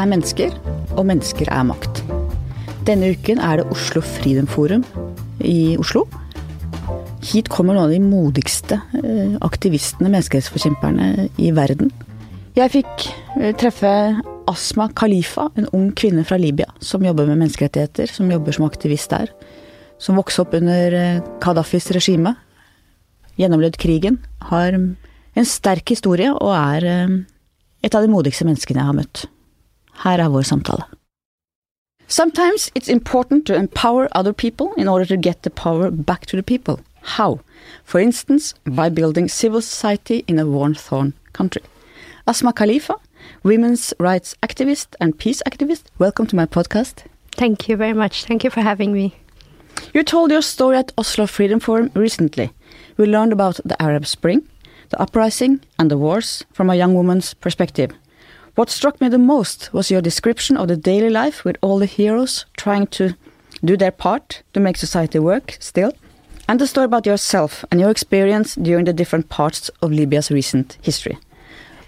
er mennesker, og mennesker er makt. Denne uken er det Oslo Freedom Forum i Oslo. Hit kommer noen av de modigste eh, aktivistene, menneskerettsforkjemperne i verden. Jeg fikk eh, treffe Asma Khalifa, en ung kvinne fra Libya som jobber med menneskerettigheter, som jobber som aktivist der. Som vokste opp under eh, Gaddafis regime, gjennomlevd krigen, har en sterk historie og er et av de modigste menneskene jeg har møtt. Her er vår samtale. Sometimes it's important to empower other people in order to get the power back to the people. How? For instance, by building civil society in a war-torn country. Asma Khalifa, women's rights activist and peace activist, welcome to my podcast. Thank you very much. Thank you for having me. You told your story at Oslo Freedom Forum recently. We learned about the Arab Spring, the uprising, and the wars from a young woman's perspective. What struck me the most was your description of the daily life with all the heroes trying to do their part to make society work still, and the story about yourself and your experience during the different parts of Libya's recent history.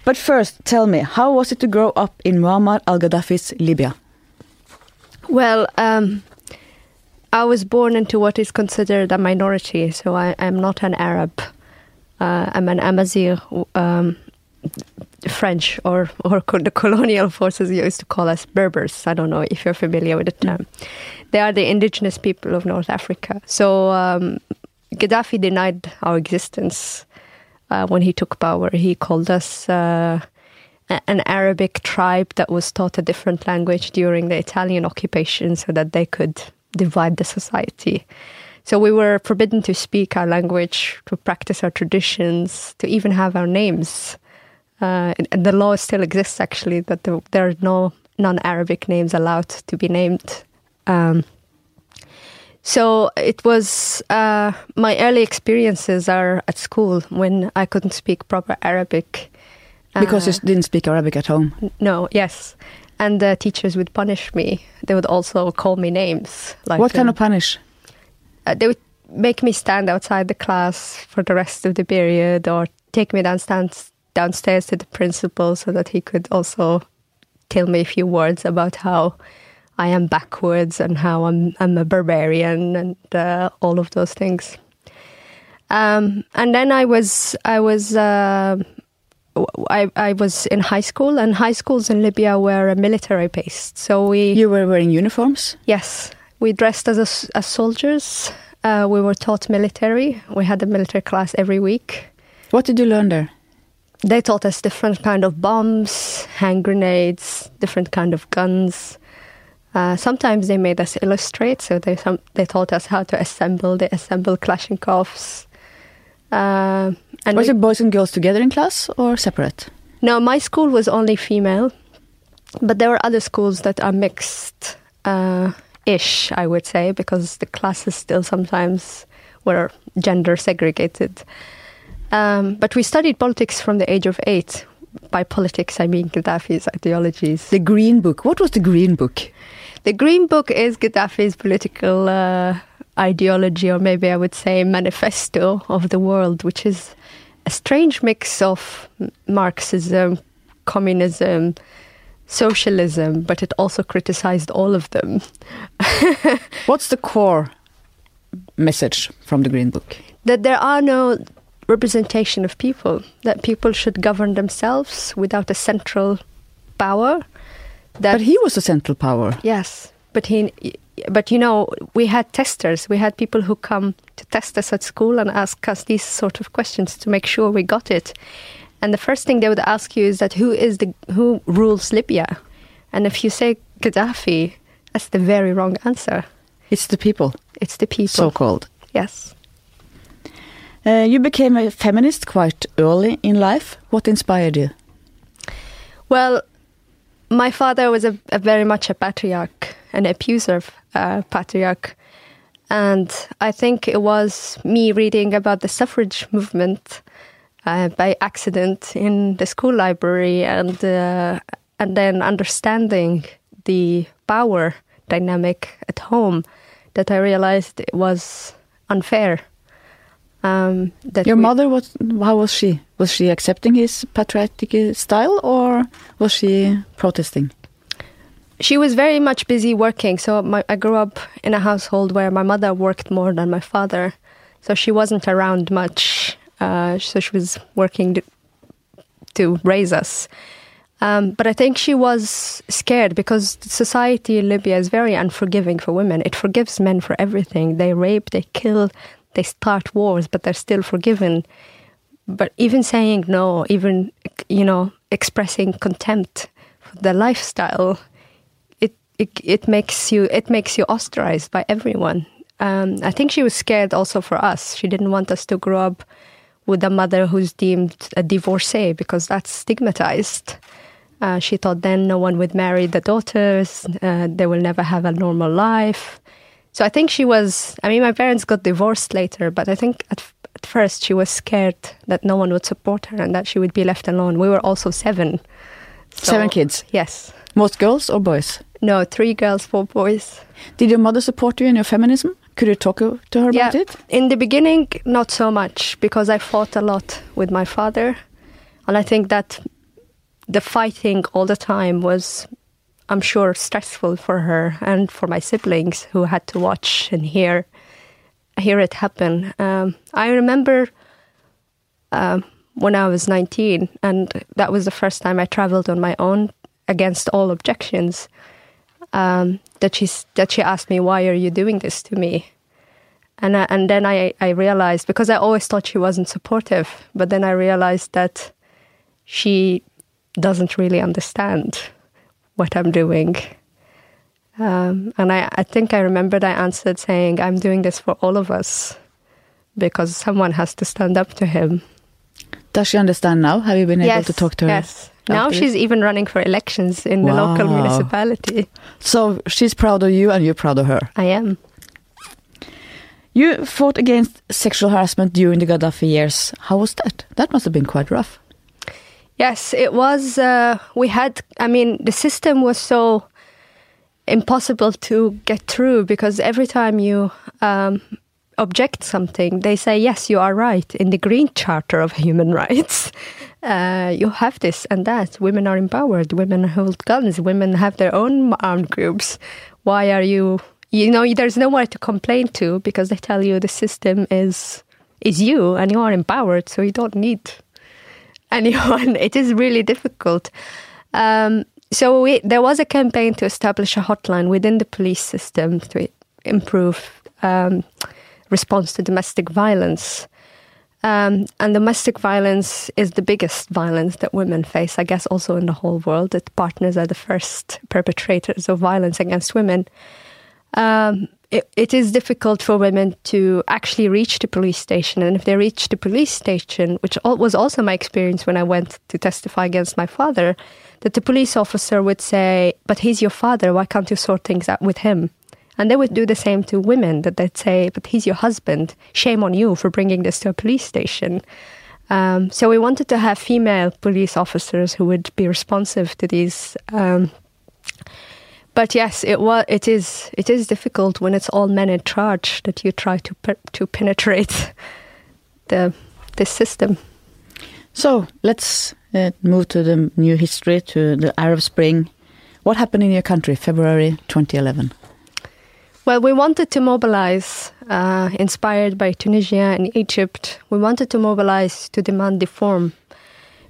But first, tell me, how was it to grow up in Muammar al Gaddafi's Libya? Well, um, I was born into what is considered a minority, so I am not an Arab. Uh, I'm an Amazigh, um, French, or, or the colonial forces used to call us Berbers. I don't know if you're familiar with the term. They are the indigenous people of North Africa. So um, Gaddafi denied our existence uh, when he took power. He called us uh, an Arabic tribe that was taught a different language during the Italian occupation so that they could divide the society. So we were forbidden to speak our language, to practice our traditions, to even have our names. Uh, and the law still exists, actually, that the, there are no non Arabic names allowed to be named. Um, so it was uh, my early experiences are at school when I couldn't speak proper Arabic. Because you didn't speak Arabic at home? No, yes. And the teachers would punish me. They would also call me names. Like what kind uh, of punish? uh, they would make me stand outside the class for the rest of the period or take me downstairs downstairs to the principal so that he could also tell me a few words about how I am backwards and how I'm I'm a barbarian and uh, all of those things. Um, and then I was I was uh, I I was in high school and high schools in Libya were a military based. So we you were wearing uniforms. Yes, we dressed as a, as soldiers. Uh, we were taught military. We had a military class every week. What did you learn there? They taught us different kind of bombs, hand grenades, different kind of guns. Uh, sometimes they made us illustrate, so they some, they taught us how to assemble. They assemble Kalashnikovs. Uh, and was we, it boys and girls together in class or separate? No, my school was only female, but there were other schools that are mixed. Uh, ish, I would say, because the classes still sometimes were gender segregated. Um, but we studied politics from the age of eight. By politics, I mean Gaddafi's ideologies. The Green Book. What was the Green Book? The Green Book is Gaddafi's political uh, ideology, or maybe I would say manifesto of the world, which is a strange mix of Marxism, communism, socialism, but it also criticized all of them. What's the core message from the Green Book? That there are no representation of people, that people should govern themselves without a central power. That, but he was a central power. Yes, but he. But you know, we had testers. We had people who come to test us at school and ask us these sort of questions to make sure we got it. And the first thing they would ask you is that who is the who rules Libya? And if you say Gaddafi, that's the very wrong answer. It's the people. It's the people. So called. Yes. Uh, you became a feminist quite early in life. What inspired you? Well, my father was a, a very much a patriarch, an abusive uh, patriarch. And I think it was me reading about the suffrage movement uh, by accident in the school library and uh, and then understanding the power dynamic at home that I realized it was unfair. Um, that Your mother was how was she? Was she accepting his patriotic style or was she protesting? she was very much busy working. So my, I grew up in a household where my mother worked more than my father, so she wasn't around much. Uh, so she was working to, to raise us. Um, but I think she was scared because society in Libya is very unforgiving for women. It forgives men for everything. They rape, they kill, they start wars, but they're still forgiven. But even saying no, even you know, expressing contempt for the lifestyle, it it, it makes you it makes you ostracized by everyone. Um, I think she was scared also for us. She didn't want us to grow up with a mother who's deemed a divorcee because that's stigmatized. Uh, she thought then no one would marry the daughters, uh, they will never have a normal life. So I think she was, I mean, my parents got divorced later, but I think at, at first she was scared that no one would support her and that she would be left alone. We were also seven. So, seven kids? Yes. Most girls or boys? No, three girls, four boys. Did your mother support you in your feminism? Could you talk to her yeah, about it? In the beginning, not so much because I fought a lot with my father. And I think that the fighting all the time was I'm sure, stressful for her and for my siblings who had to watch and hear hear it happen. Um, I remember um, when I was 19, and that was the first time I traveled on my own against all objections. Um, that she that she asked me, "Why are you doing this to me?" And I, and then I I realized because I always thought she wasn't supportive, but then I realized that she doesn't really understand what I'm doing. Um, and I, I think I remembered I answered saying, I'm doing this for all of us because someone has to stand up to him. Does she understand now? Have you been yes, able to talk to her? Yes. Now she's even running for elections in wow. the local municipality. So she's proud of you and you're proud of her. I am. You fought against sexual harassment during the Gaddafi years. How was that? That must have been quite rough. Yes, it was. Uh, we had, I mean, the system was so impossible to get through because every time you um, object something, they say, yes, you are right. In the Green Charter of Human Rights, uh, you have this and that. Women are empowered. Women hold guns. Women have their own armed groups. Why are you? You know, there's nowhere to complain to because they tell you the system is is you and you are empowered, so you don't need anyone. It is really difficult. Um, so we, there was a campaign to establish a hotline within the police system to improve um, response to domestic violence. Um, and domestic violence is the biggest violence that women face, I guess, also in the whole world. That partners are the first perpetrators of violence against women. Um, it, is difficult for women to actually reach the police station. And if they reach the police station, which was also my experience when I went to testify against my father, that the police officer would say, But he's your father, why can't you sort things out with him? And they would do the same to women, that they'd say, But he's your husband, shame on you for bringing this to a police station. Um, so we wanted to have female police officers who would be responsive to these um, but yes, it was. It is. It is difficult when it's all men in charge that you try to pe to penetrate the the system. So let's uh, move to the new history, to the Arab Spring. What happened in your country, February 2011? Well, we wanted to mobilize, uh, inspired by Tunisia and Egypt. We wanted to mobilize to demand reform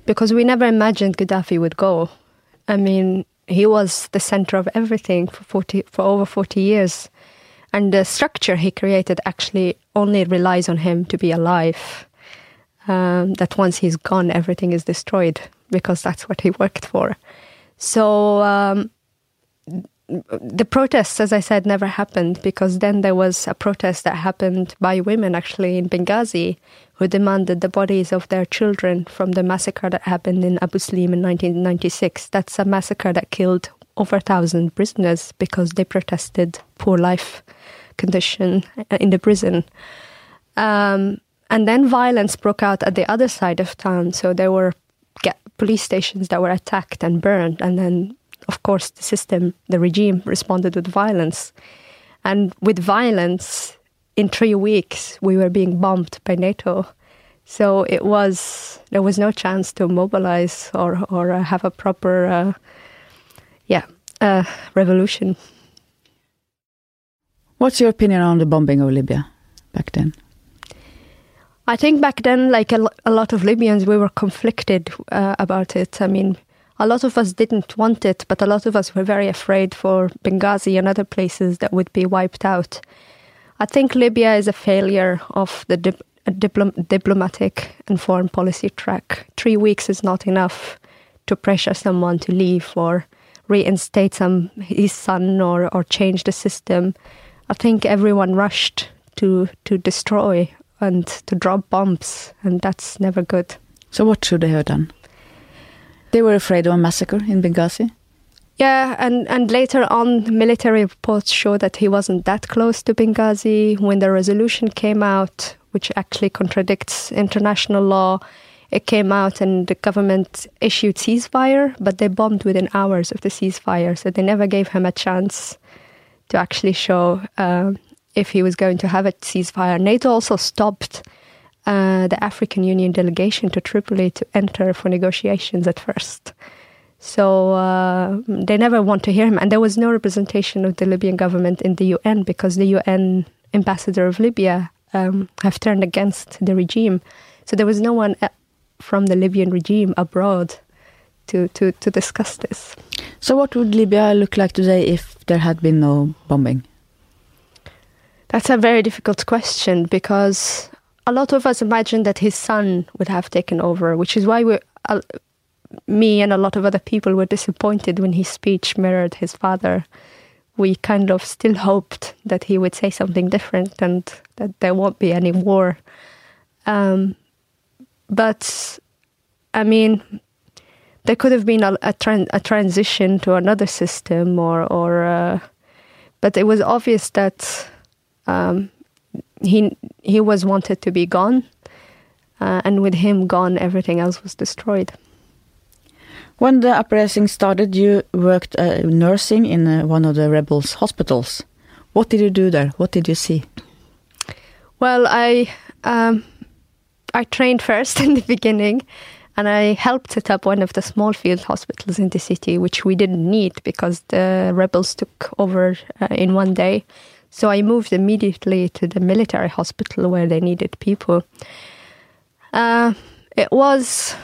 because we never imagined Gaddafi would go. I mean, he was the center of everything for 40, for over 40 years. And the structure he created actually only relies on him to be alive. Um, that once he's gone, everything is destroyed because that's what he worked for. So um, the protests, as I said, never happened because then there was a protest that happened by women actually in Benghazi who demanded the bodies of their children from the massacre that happened in Abu Slim in 1996. That's a massacre that killed over a thousand prisoners because they protested poor life condition in the prison. Um, and then violence broke out at the other side of town. So there were police stations that were attacked and burned, and then of course, the system, the regime responded with violence. And with violence, in three weeks, we were being bombed by NATO. So it was there was no chance to mobilize or or uh, have a proper, uh, yeah, uh, revolution. What's your opinion on the bombing of Libya back then? I think back then, like a, a lot of Libyans, we were conflicted uh, about it. I mean, a lot of us didn't want it, but a lot of us were very afraid for Benghazi and other places that would be wiped out. I think Libya is a failure of the dip- diplom- diplomatic and foreign policy track. Three weeks is not enough to pressure someone to leave or reinstate some his son or, or change the system. I think everyone rushed to to destroy and to drop bombs, and that's never good. So what should they have done? They were afraid of a massacre in Benghazi. Yeah, and, and later on, military reports show that he wasn't that close to Benghazi. When the resolution came out, which actually contradicts international law, it came out and the government issued ceasefire, but they bombed within hours of the ceasefire, so they never gave him a chance to actually show uh, if he was going to have a ceasefire. NATO also stopped uh, the African Union delegation to Tripoli to enter for negotiations at first. So uh, they never want to hear him. And there was no representation of the Libyan government in the UN because the UN ambassador of Libya um, have turned against the regime. So there was no one uh, from the Libyan regime abroad to, to, to discuss this. So what would Libya look like today if there had been no bombing? That's a very difficult question because a lot of us imagined that his son would have taken over, which is why we, uh, me and a lot of other people were disappointed when his speech mirrored his father. We kind of still hoped that he would say something different and that there won't be any war. Um, but I mean, there could have been a, a, tran- a transition to another system, or or. Uh, but it was obvious that um, he he was wanted to be gone, uh, and with him gone, everything else was destroyed. When the uprising started, you worked uh, nursing in uh, one of the rebels' hospitals. What did you do there? What did you see? Well, I um, I trained first in the beginning, and I helped set up one of the small field hospitals in the city, which we didn't need because the rebels took over uh, in one day. So I moved immediately to the military hospital where they needed people. Uh, it was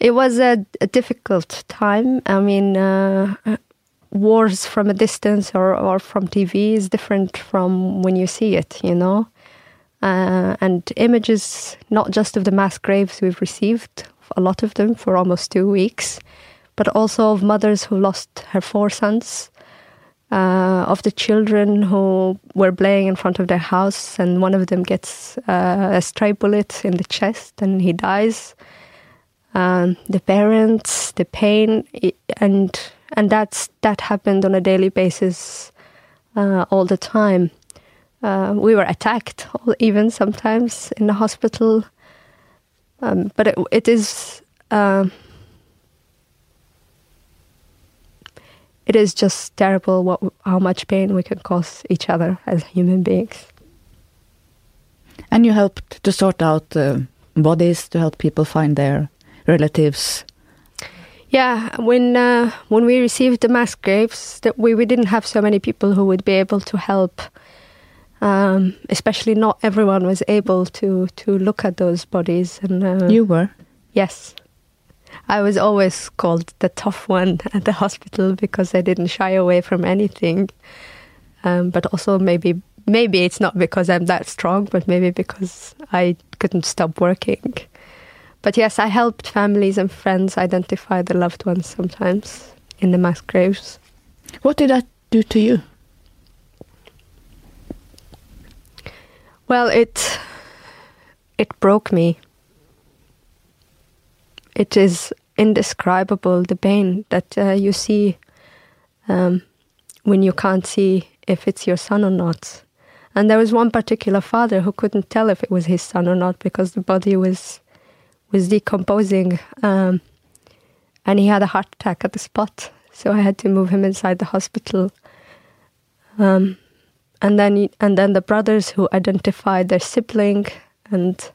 it was a, a difficult time. I mean, uh, wars from a distance or, or from TV is different from when you see it, you know. Uh, and images, not just of the mass graves we've received, a lot of them for almost two weeks, but also of mothers who lost her four sons, uh, of the children who were playing in front of their house, and one of them gets uh, a stray bullet in the chest and he dies. Um, the parents, the pain, and and that's that happened on a daily basis, uh, all the time. Uh, we were attacked, even sometimes in the hospital. Um, but it, it is uh, it is just terrible what how much pain we can cause each other as human beings. And you helped to sort out uh, bodies to help people find their relatives. Yeah, when uh, when we received the mass graves, that we, we didn't have so many people who would be able to help. Um, especially not everyone was able to to look at those bodies. And uh, you were, yes, I was always called the tough one at the hospital because I didn't shy away from anything. Um, but also maybe maybe it's not because I'm that strong, but maybe because I couldn't stop working. But yes, I helped families and friends identify the loved ones sometimes in the mass graves. What did that do to you? Well, it it broke me. It is indescribable the pain that uh, you see um, when you can't see if it's your son or not. And there was one particular father who couldn't tell if it was his son or not because the body was was decomposing, um, and he had a heart attack at the spot. So I had to move him inside the hospital. Um, and then and then the brothers who identified their sibling and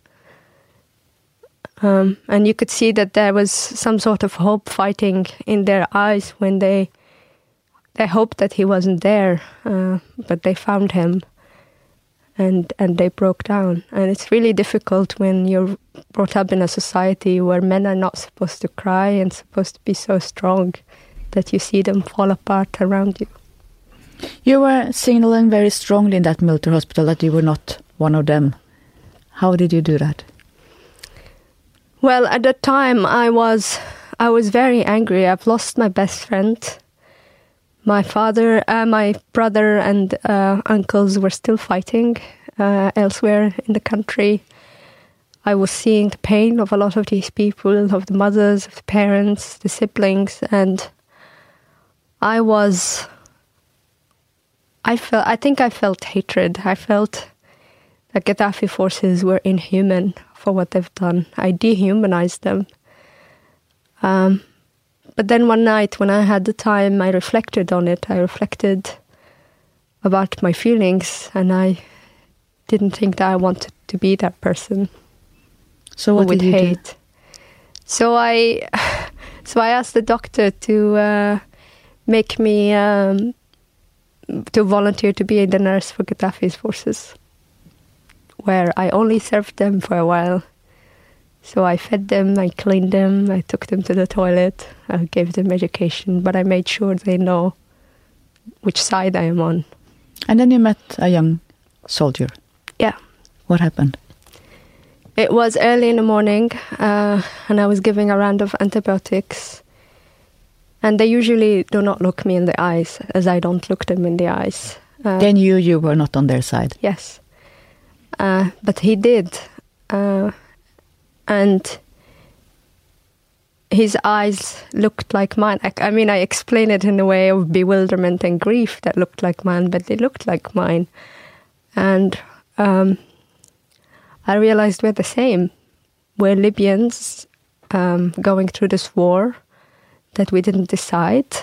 Um, and you could see that there was some sort of hope fighting in their eyes when they they hoped that he wasn't there, uh, but they found him, and and they broke down. And it's really difficult when you're brought up in a society where men are not supposed to cry and supposed to be so strong that you see them fall apart around you. You were signaling very strongly in that military hospital that you were not one of them. How did you do that? Well, at that time I was I was very angry. I've lost my best friend. My father, uh, my brother, and uh, uncles were still fighting uh, elsewhere in the country. I was seeing the pain of a lot of these people, of the mothers, of the parents, the siblings, and I was. I felt. I think I felt hatred. I felt that Gaddafi forces were inhuman for what they've done. I dehumanized them. Um, but then one night, when I had the time, I reflected on it. I reflected about my feelings, and I didn't think that I wanted to be that person. So what would did you hate. do? So I, so I asked the doctor to uh, make me um, to volunteer to be the nurse for Gaddafi's forces, where I only served them for a while. So I fed them, I cleaned them, I took them to the toilet, I gave them education, but I made sure they know which side I am on. And then you met a young soldier. Yeah. What happened? It was early in the morning, uh, and I was giving a round of antibiotics. And they usually do not look me in the eyes, as I don't look them in the eyes. Uh, Then you you were not on their side. yes, uh, but he did, uh, and his eyes looked like mine. I, I mean, I explain it in a way of bewilderment and grief that looked like mine, but they looked like mine, and um, I realized we're the same. We're Libyans um, going through this war that we didn't decide.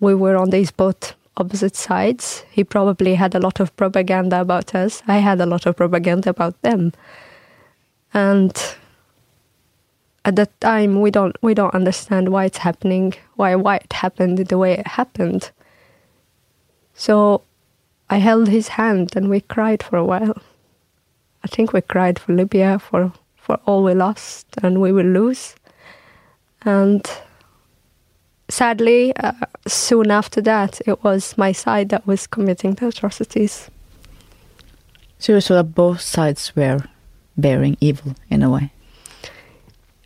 We were on these both opposite sides. He probably had a lot of propaganda about us. I had a lot of propaganda about them. And at that time we don't we don't understand why it's happening, why why it happened the way it happened. So I held his hand and we cried for a while. I think we cried for Libya, for, for all we lost and we will lose. And sadly, uh, soon after that, it was my side that was committing the atrocities. So you saw that both sides were bearing evil in a way.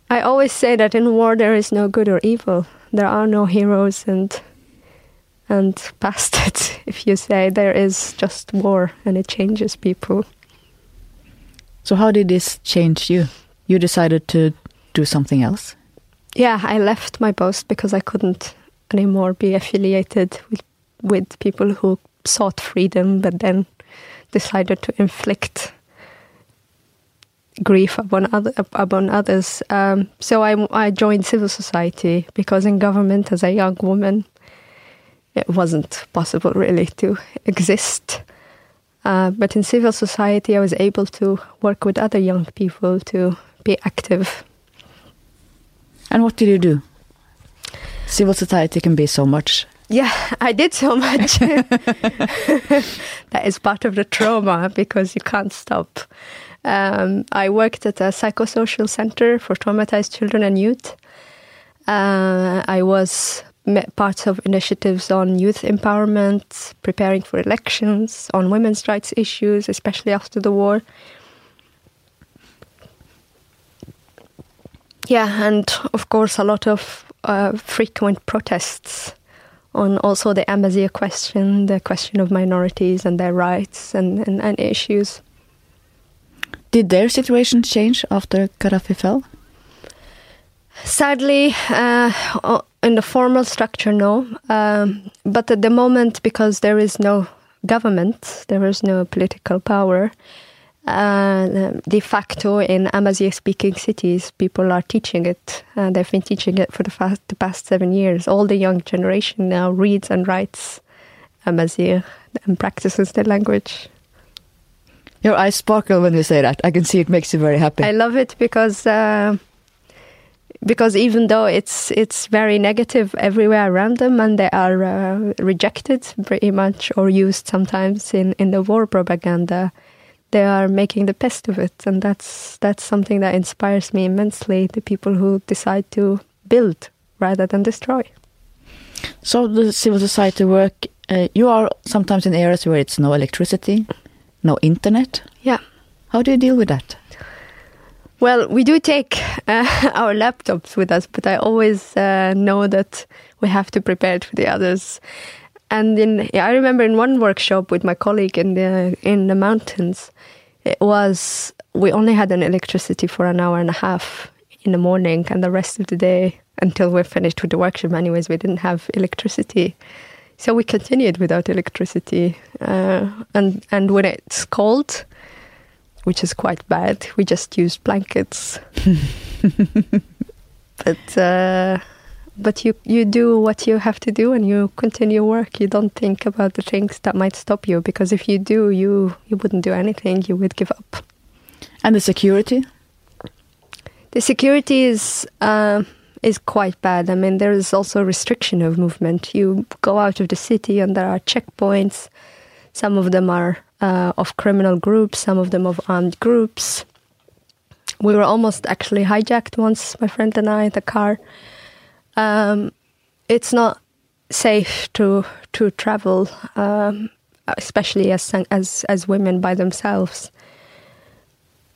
I always say that in war there is no good or evil. There are no heroes and and bastards. If you say there is just war and it changes people. So how did this change you? You decided to do something else. Yeah, I left my post because I couldn't anymore be affiliated with with people who sought freedom but then decided to inflict grief upon other upon others. Um, so I I joined civil society because in government as a young woman, it wasn't possible really to exist. Uh, but in civil society, I was able to work with other young people to be active. And what did you do? Civil society can be so much. Yeah, I did so much. that is part of the trauma because you can't stop. Um, I worked at a psychosocial center for traumatized children and youth. Uh, I was part of initiatives on youth empowerment, preparing for elections, on women's rights issues, especially after the war. Yeah, and of course, a lot of uh, frequent protests on also the Amazigh question, the question of minorities and their rights and, and, and issues. Did their situation change after Gaddafi fell? Sadly, uh, in the formal structure, no. Um, but at the moment, because there is no government, there is no political power, uh, de facto in Amazigh speaking cities, people are teaching it. Uh, they've been teaching it for the, fast, the past seven years. All the young generation now reads and writes Amazigh and practices the language. Your eyes sparkle when you say that. I can see it makes you very happy. I love it because uh, because even though it's it's very negative everywhere around them and they are uh, rejected pretty much or used sometimes in in the war propaganda they are making the best of it. And that's that's something that inspires me immensely the people who decide to build rather than destroy. So the civil society work uh, you are sometimes in areas where it's no electricity no internet. Yeah. How do you deal with that? Well, we do take uh, our laptops with us, but I always uh, know that we have to prepare it for the others. And in, yeah, I remember in one workshop with my colleague in the in the mountains, it was we only had an electricity for an hour and a half in the morning, and the rest of the day until we're finished with the workshop. Anyways, we didn't have electricity, so we continued without electricity. Uh, and and when it's cold, which is quite bad, we just used blankets. but. Uh, but you you do what you have to do and you continue work. You don't think about the things that might stop you because if you do you you wouldn't do anything. You would give up. And the security? The security is uh, is quite bad. I mean there is also restriction of movement. You go out of the city and there are checkpoints. Some of them are uh, of criminal groups some of them of armed groups. We were almost actually hijacked once my friend and i the car um, it's not safe to to travel, um, especially as as as women by themselves.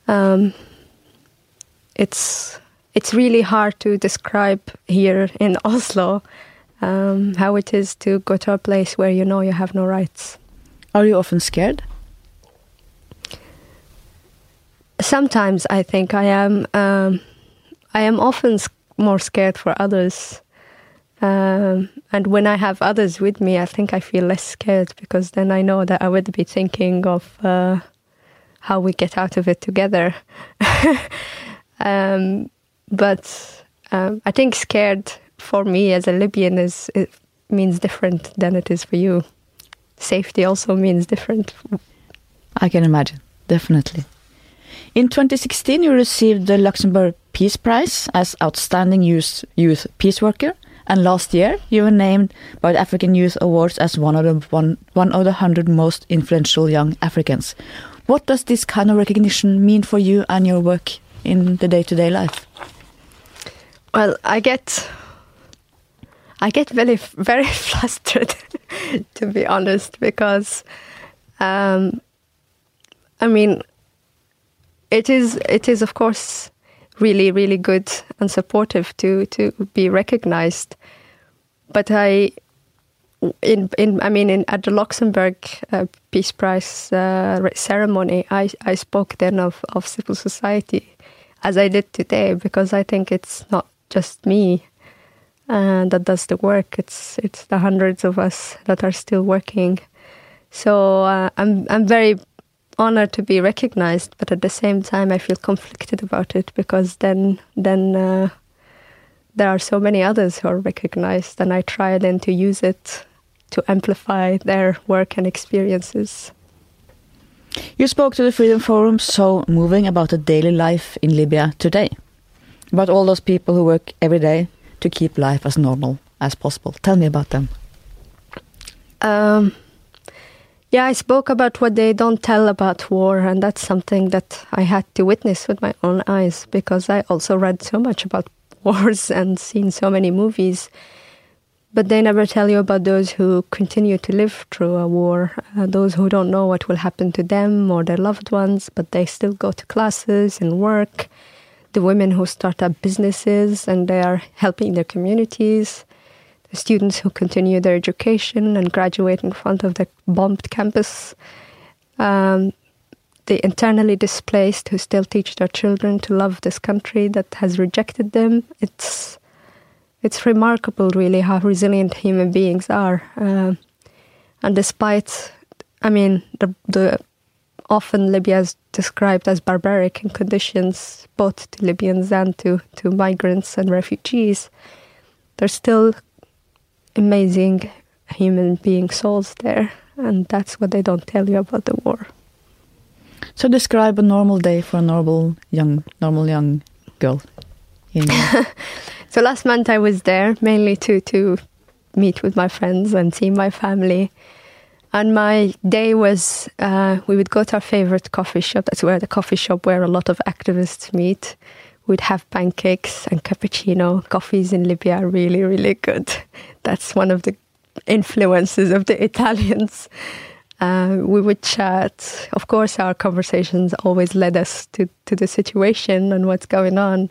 Um, it's it's really hard to describe here in Oslo um, how it is to go to a place where you know you have no rights. Are you often scared? Sometimes I think I am. Um, I am often more scared for others. Um, and when I have others with me, I think I feel less scared because then I know that I would be thinking of uh, how we get out of it together. um, but um, I think scared for me as a Libyan is means different than it is for you. Safety also means different. I can imagine, definitely. In 2016, you received the Luxembourg Peace Prize as Outstanding Youth, Youth Peace Worker, and last year you were named by the African Youth Awards as one of the one, one of the hundred most influential young Africans. What does this kind of recognition mean for you and your work in the day-to-day -day life? Well, I get I get very very flustered, to be honest, because um, I mean it is it is of course really really good and supportive to to be recognized. But i in in i mean in at the luxembourg uh, peace prize uh, ceremony i i spoke then of of civil society as i did today because i think it's not just me uh, that does the work. It's it's the hundreds of us that are still working. So uh, i'm i'm very honored to be recognized, but at the same time, I feel conflicted about it because then then uh, there are so many others who are recognized, and I try then to use it to amplify their work and experiences. You spoke to the Freedom Forum, so moving about the daily life in Libya today, about all those people who work every day to keep life as normal as possible. Tell me about them. Um, yeah, I spoke about what they don't tell about war, and that's something that I had to witness with my own eyes because I also read so much about wars and seen so many movies. But they never tell you about those who continue to live through a war, uh, those who don't know what will happen to them or their loved ones, but they still go to classes and work, the women who start up businesses and they are helping their communities students who continue their education and graduate in front of the bombed campus, um, the internally displaced who still teach their children to love this country that has rejected them. It's it's remarkable, really, how resilient human beings are. Uh, and despite, I mean, the the often Libya is described as barbaric in conditions, both to Libyans and to, to migrants and refugees. There's still amazing human being souls there, and that's what they don't tell you about the war. So describe a normal day for a normal young, normal young girl. In So last month I was there mainly to to meet with my friends and see my family. And my day was uh, we would go to our favorite coffee shop. That's where the coffee shop where a lot of activists meet. We'd have pancakes and cappuccino. Coffees in Libya are really, really good. That's one of the influences of the Italians. Uh, we would chat. Of course, our conversations always led us to, to the situation and what's going on.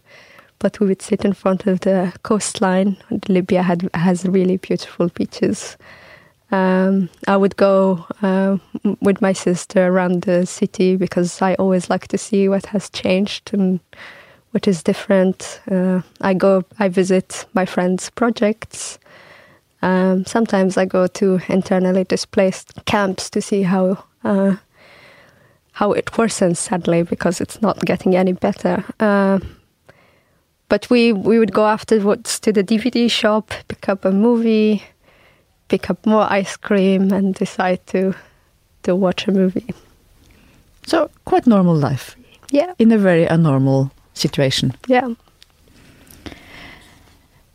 But we would sit in front of the coastline. Libya had, has really beautiful beaches. Um, I would go uh, with my sister around the city because I always like to see what has changed and what is different. Uh, I go, I visit my friends' projects. Um, sometimes I go to internally displaced camps to see how uh, how it worsens. Sadly, because it's not getting any better. Uh, but we we would go afterwards to the DVD shop, pick up a movie, pick up more ice cream, and decide to to watch a movie. so quite normal life Yeah, in a very abnormal situation. yeah.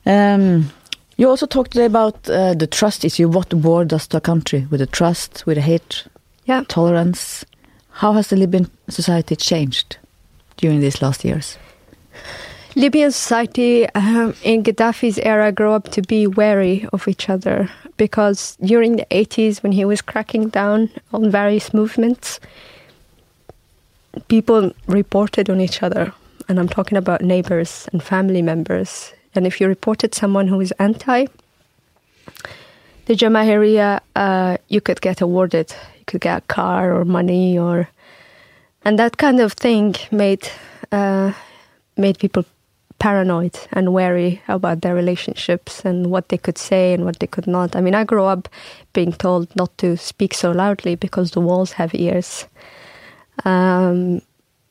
Um, you also talked today about uh, the trust issue. What war does to a country with the trust, with the hate, Yeah. tolerance? How has the Libyan society changed during these last years? Libyan society um, in Gaddafi's era grew up to be wary of each other because during the 80s, when he was cracking down on various movements, people reported on each other. And I'm talking about neighbors and family members. And if you reported someone who is anti, the Jamahiriya, uh, you could get awarded. You could get a car or money or. And that kind of thing made uh, made people paranoid and wary about their relationships and what they could say and what they could not. I mean, I grew up being told not to speak so loudly because the walls have ears. Um,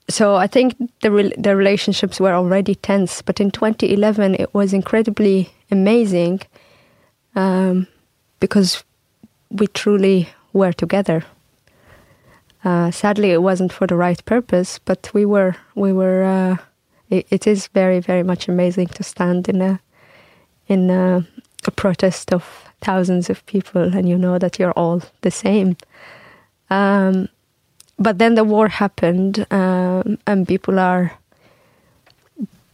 so I think the re- the relationships were already tense, but in 2011 it was incredibly amazing um, because we truly were together. Uh, sadly, it wasn't for the right purpose, but we were we were. Uh, it, it is very very much amazing to stand in a in a, a protest of thousands of people, and you know that you're all the same. Um, but then the war happened, um, and people are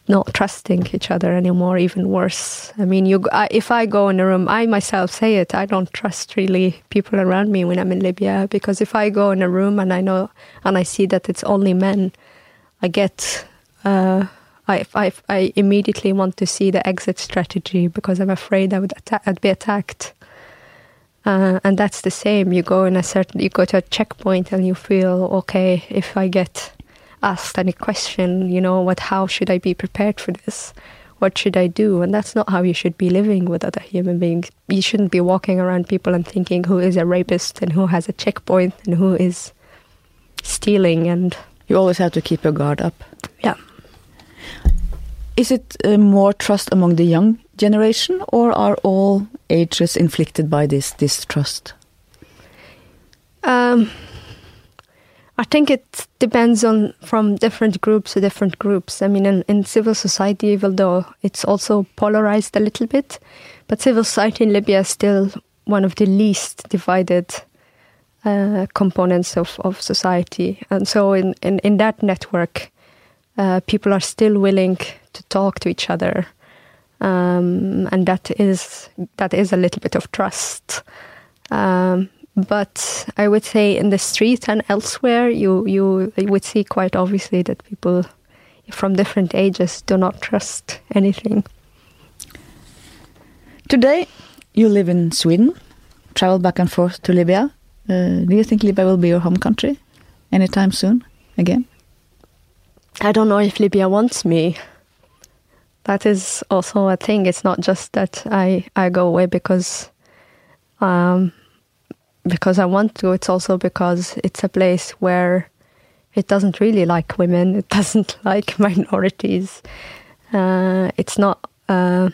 not trusting each other anymore. Even worse. I mean, you. I, if I go in a room, I myself say it. I don't trust really people around me when I'm in Libya because if I go in a room and I know and I see that it's only men, I get. Uh, I, I, I immediately want to see the exit strategy because I'm afraid I would atta- I'd be attacked. Uh, and that's the same. You go in a certain, you go to a checkpoint and you feel okay. If I get asked any question, you know, what? How should I be prepared for this? What should I do? And that's not how you should be living with other human beings. You shouldn't be walking around people and thinking who is a rapist and who has a checkpoint and who is stealing. And You always have to keep your guard up. yeah, Is it uh, more trust among the young generation, or are all ages inflicted by this distrust? Um, I think it depends on from different groups to different groups. I mean, in, in civil society, even though it's also polarized a little bit, but civil society in Libya is still one of the least divided uh, components of, of society. And so, in, in, in that network, uh, people are still willing to talk to each other. Um, and that is that is a little bit of trust. Um, but I would say in the street and elsewhere, you, you you would see quite obviously that people from different ages do not trust anything. Today, you live in Sweden, travel back and forth to Libya. Uh, do you think Libya will be your home country anytime soon again? I don't know if Libya wants me. That is also a thing. It's not just that I, I go away because um, because I want to. It's also because it's a place where it doesn't really like women. It doesn't like minorities. Uh, it's not uh,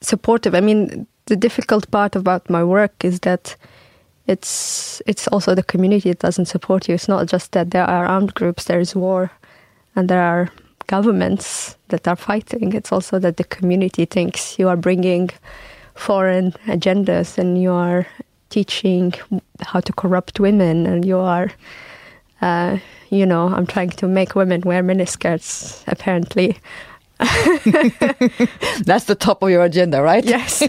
supportive. I mean, the difficult part about my work is that it's it's also the community that doesn't support you. It's not just that there are armed groups, there is war, and there are governments that are fighting. It's also that the community thinks you are bringing foreign agendas and you are teaching how to corrupt women and you are uh, you know i'm trying to make women wear miniskirts apparently that's the top of your agenda right yes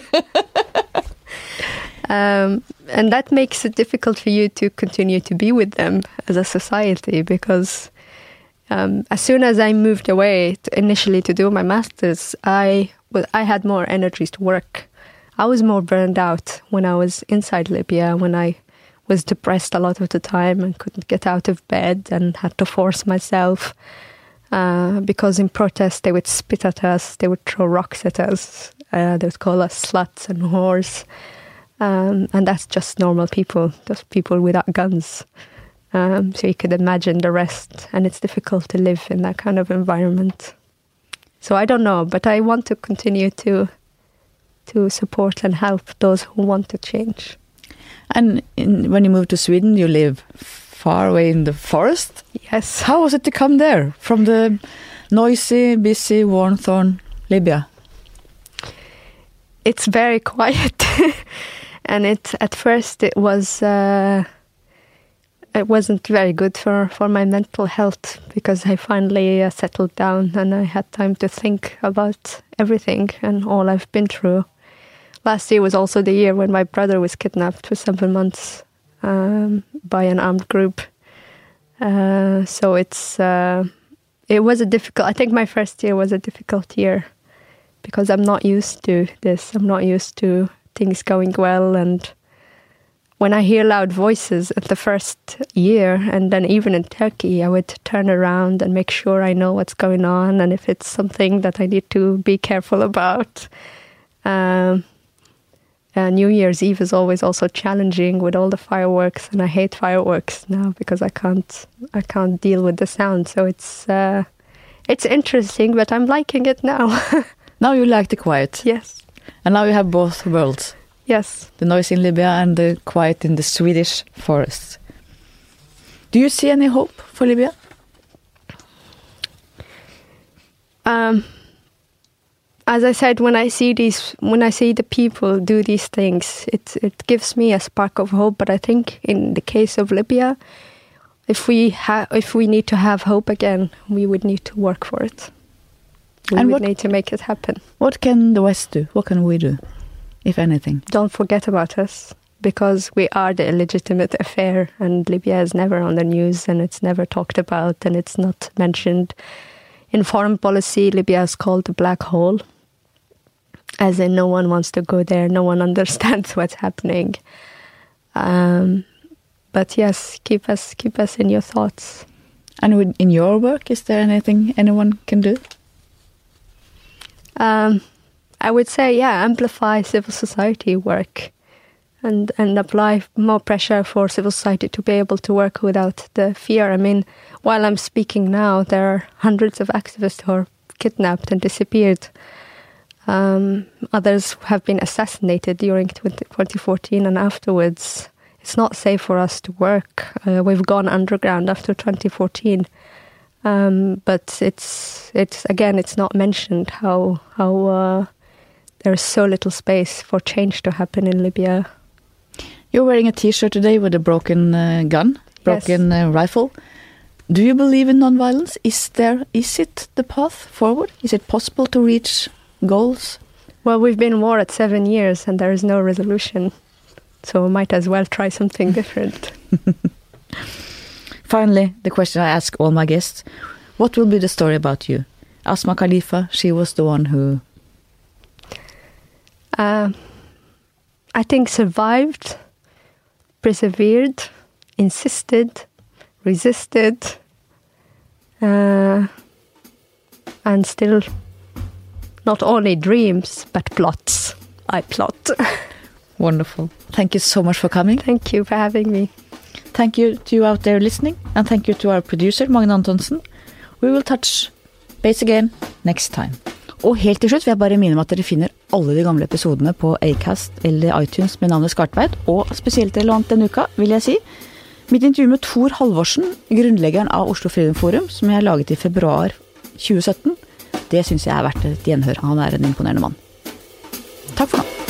um, and that makes it difficult for you to continue to be with them as a society because um, as soon as I moved away to initially to do my masters, I well, I had more energies to work. I was more burned out when I was inside Libya, when I was depressed a lot of the time and couldn't get out of bed and had to force myself. Uh, because in protest they would spit at us, they would throw rocks at us, uh, they would call us sluts and whores. Um, and that's just normal people, just people without guns. Um, so you could imagine the rest, and it's difficult to live in that kind of environment. So I don't know, but I want to continue to to support and help those who want to change. And in, when you moved to Sweden, you live far away in the forest. Yes. How was it to come there from the noisy, busy Warnthorn, Libya? It's very quiet, and it at first it was. Uh, it wasn't very good for, for my mental health because I finally uh, settled down and I had time to think about everything and all I've been through. Last year was also the year when my brother was kidnapped for seven months um, by an armed group. Uh, so it's uh, it was a difficult. I think my first year was a difficult year because I'm not used to this. I'm not used to things going well and when I hear loud voices at the first year, and then even in Turkey, I would turn around and make sure I know what's going on and if it's something that I need to be careful about. Um, uh, New Year's Eve is always also challenging with all the fireworks, and I hate fireworks now because I can't I can't deal with the sound. So it's uh, it's interesting, but I'm liking it now. now you like the quiet. Yes. And now you have both worlds. Yes. The noise in Libya and the quiet in the Swedish forests. Do you see any hope for Libya? Um, as I said, when I see these, when I see the people do these things, it it gives me a spark of hope. But I think in the case of Libya, if we have, if we need to have hope again, we would need to work for it. We and would what, need to make it happen. What can the West do? What can we do? If anything. Don't forget about us because we are the illegitimate affair and Libya is never on the news and it's never talked about and it's not mentioned. In foreign policy, Libya is called the black hole, as in no one wants to go there, no one understands what's happening. Um, but yes, keep us keep us in your thoughts. And in your work, is there anything anyone can do? Um, I would say, yeah, amplify civil society work and, and apply more pressure for civil society to be able to work without the fear. I mean, while I'm speaking now, there are hundreds of activists who are kidnapped and disappeared. Um, others have been assassinated during 20, 2014 and afterwards. It's not safe for us to work. Uh, we've gone underground after 2014. Um, but it's it's again it's not mentioned how how uh, there is so little space for change to happen in Libya. You're wearing a T-shirt today with a broken uh, gun, broken yes. uh, rifle. Do you believe in nonviolence? Is there is it the path forward? Is it possible to reach goals? Well, we've been in war at seven years and there is no resolution, so we might as well try something different. Finally, the question I ask all my guests: What will be the story about you? Asma Khalifa, she was the one who uh, I think survived, persevered, insisted, resisted, uh, and still not only dreams but plots. I plot. Wonderful. Thank you so much for coming. Thank you for having me. Thank you to you out there listening, and thank you to our producer, Magne Antonsen. We will touch base again next time. Og helt til slutt vil jeg bare minne om at dere finner alle de gamle episodene på Acast eller iTunes med navnet Skartveit, og spesielt relevant denne uka, vil jeg si. Mitt intervju med Thor Halvorsen, grunnleggeren av Oslo Freedom Forum, som jeg laget i februar 2017, det syns jeg er verdt et gjenhør. Han er en imponerende mann. Takk for nå.